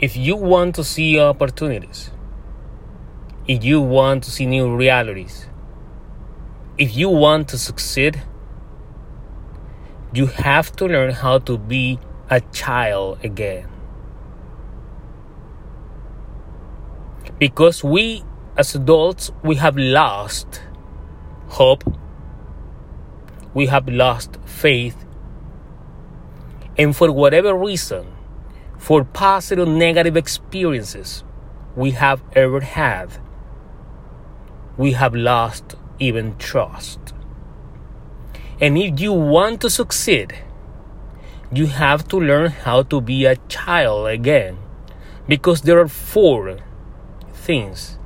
if you want to see opportunities, if you want to see new realities, if you want to succeed, you have to learn how to be a child again. Because we as adults, we have lost hope, we have lost faith, and for whatever reason, for positive negative experiences we have ever had, we have lost even trust. And if you want to succeed, you have to learn how to be a child again. Because there are four things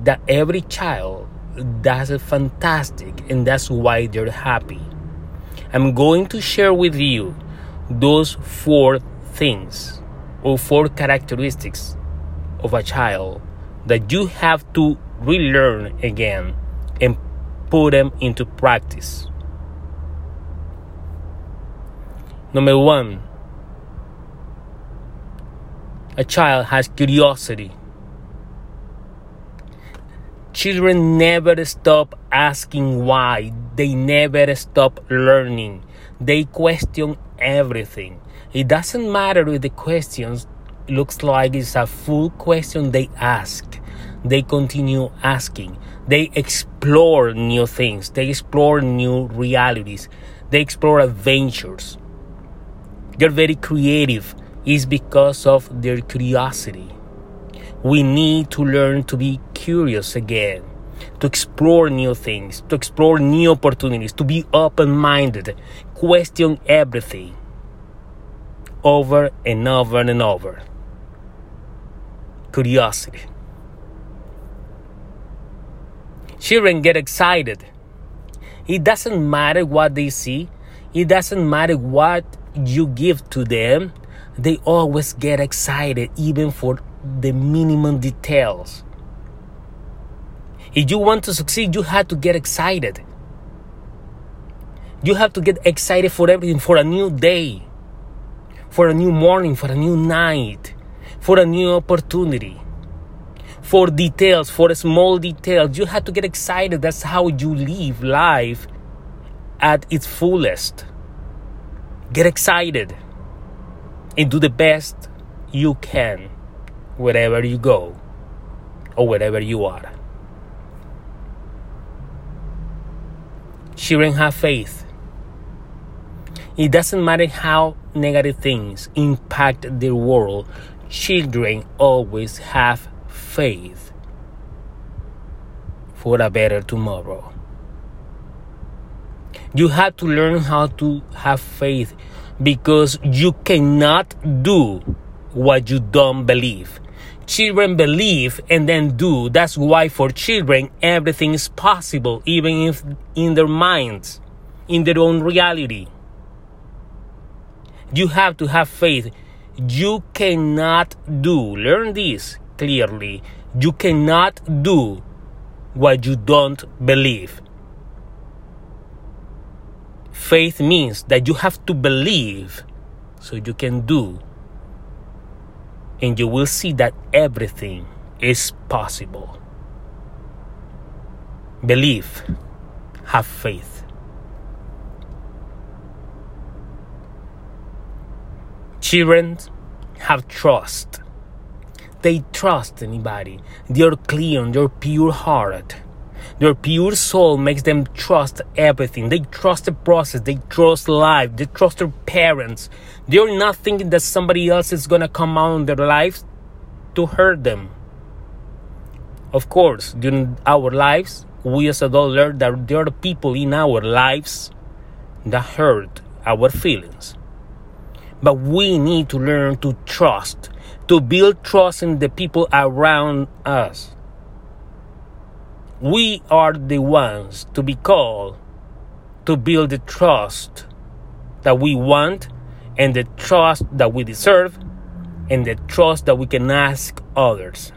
that every child does fantastic and that's why they're happy. I'm going to share with you those four things or four characteristics of a child that you have to relearn again and put them into practice. Number one, a child has curiosity. Children never stop asking why. They never stop learning. They question everything. It doesn't matter if the questions looks like it's a full question they ask. They continue asking. They explore new things. They explore new realities. They explore adventures. They're very creative. Is because of their curiosity. We need to learn to be curious again, to explore new things, to explore new opportunities, to be open minded, question everything over and over and over. Curiosity. Children get excited. It doesn't matter what they see, it doesn't matter what you give to them, they always get excited, even for the minimum details. If you want to succeed, you have to get excited. You have to get excited for everything, for a new day, for a new morning, for a new night, for a new opportunity, for details, for small details. You have to get excited. That's how you live life at its fullest. Get excited and do the best you can wherever you go or wherever you are. Children have faith. It doesn't matter how negative things impact the world, children always have faith for a better tomorrow. You have to learn how to have faith because you cannot do what you don't believe. Children believe and then do. That's why for children everything is possible, even if in their minds, in their own reality. You have to have faith. You cannot do, learn this clearly. You cannot do what you don't believe. Faith means that you have to believe so you can do and you will see that everything is possible. Believe, have faith. Children have trust. They trust anybody. They're clean, they're pure hearted. Their pure soul makes them trust everything. They trust the process. They trust life. They trust their parents. They're not thinking that somebody else is gonna come out in their lives to hurt them. Of course, during our lives, we as adults learn that there are people in our lives that hurt our feelings. But we need to learn to trust, to build trust in the people around us we are the ones to be called to build the trust that we want and the trust that we deserve and the trust that we can ask others.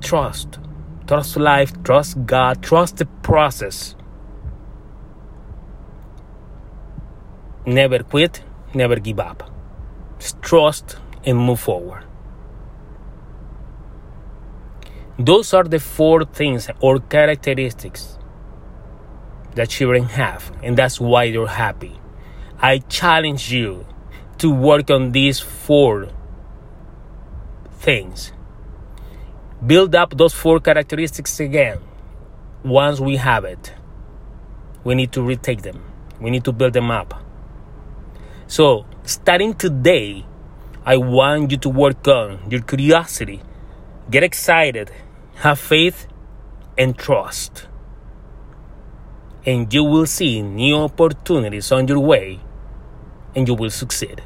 Trust. Trust life, trust God, trust the process. Never quit, never give up. Just trust, and move forward. Those are the four things or characteristics that children have, and that's why they're happy. I challenge you to work on these four things. Build up those four characteristics again. Once we have it, we need to retake them, we need to build them up. So, starting today, I want you to work on your curiosity, get excited, have faith, and trust. And you will see new opportunities on your way, and you will succeed.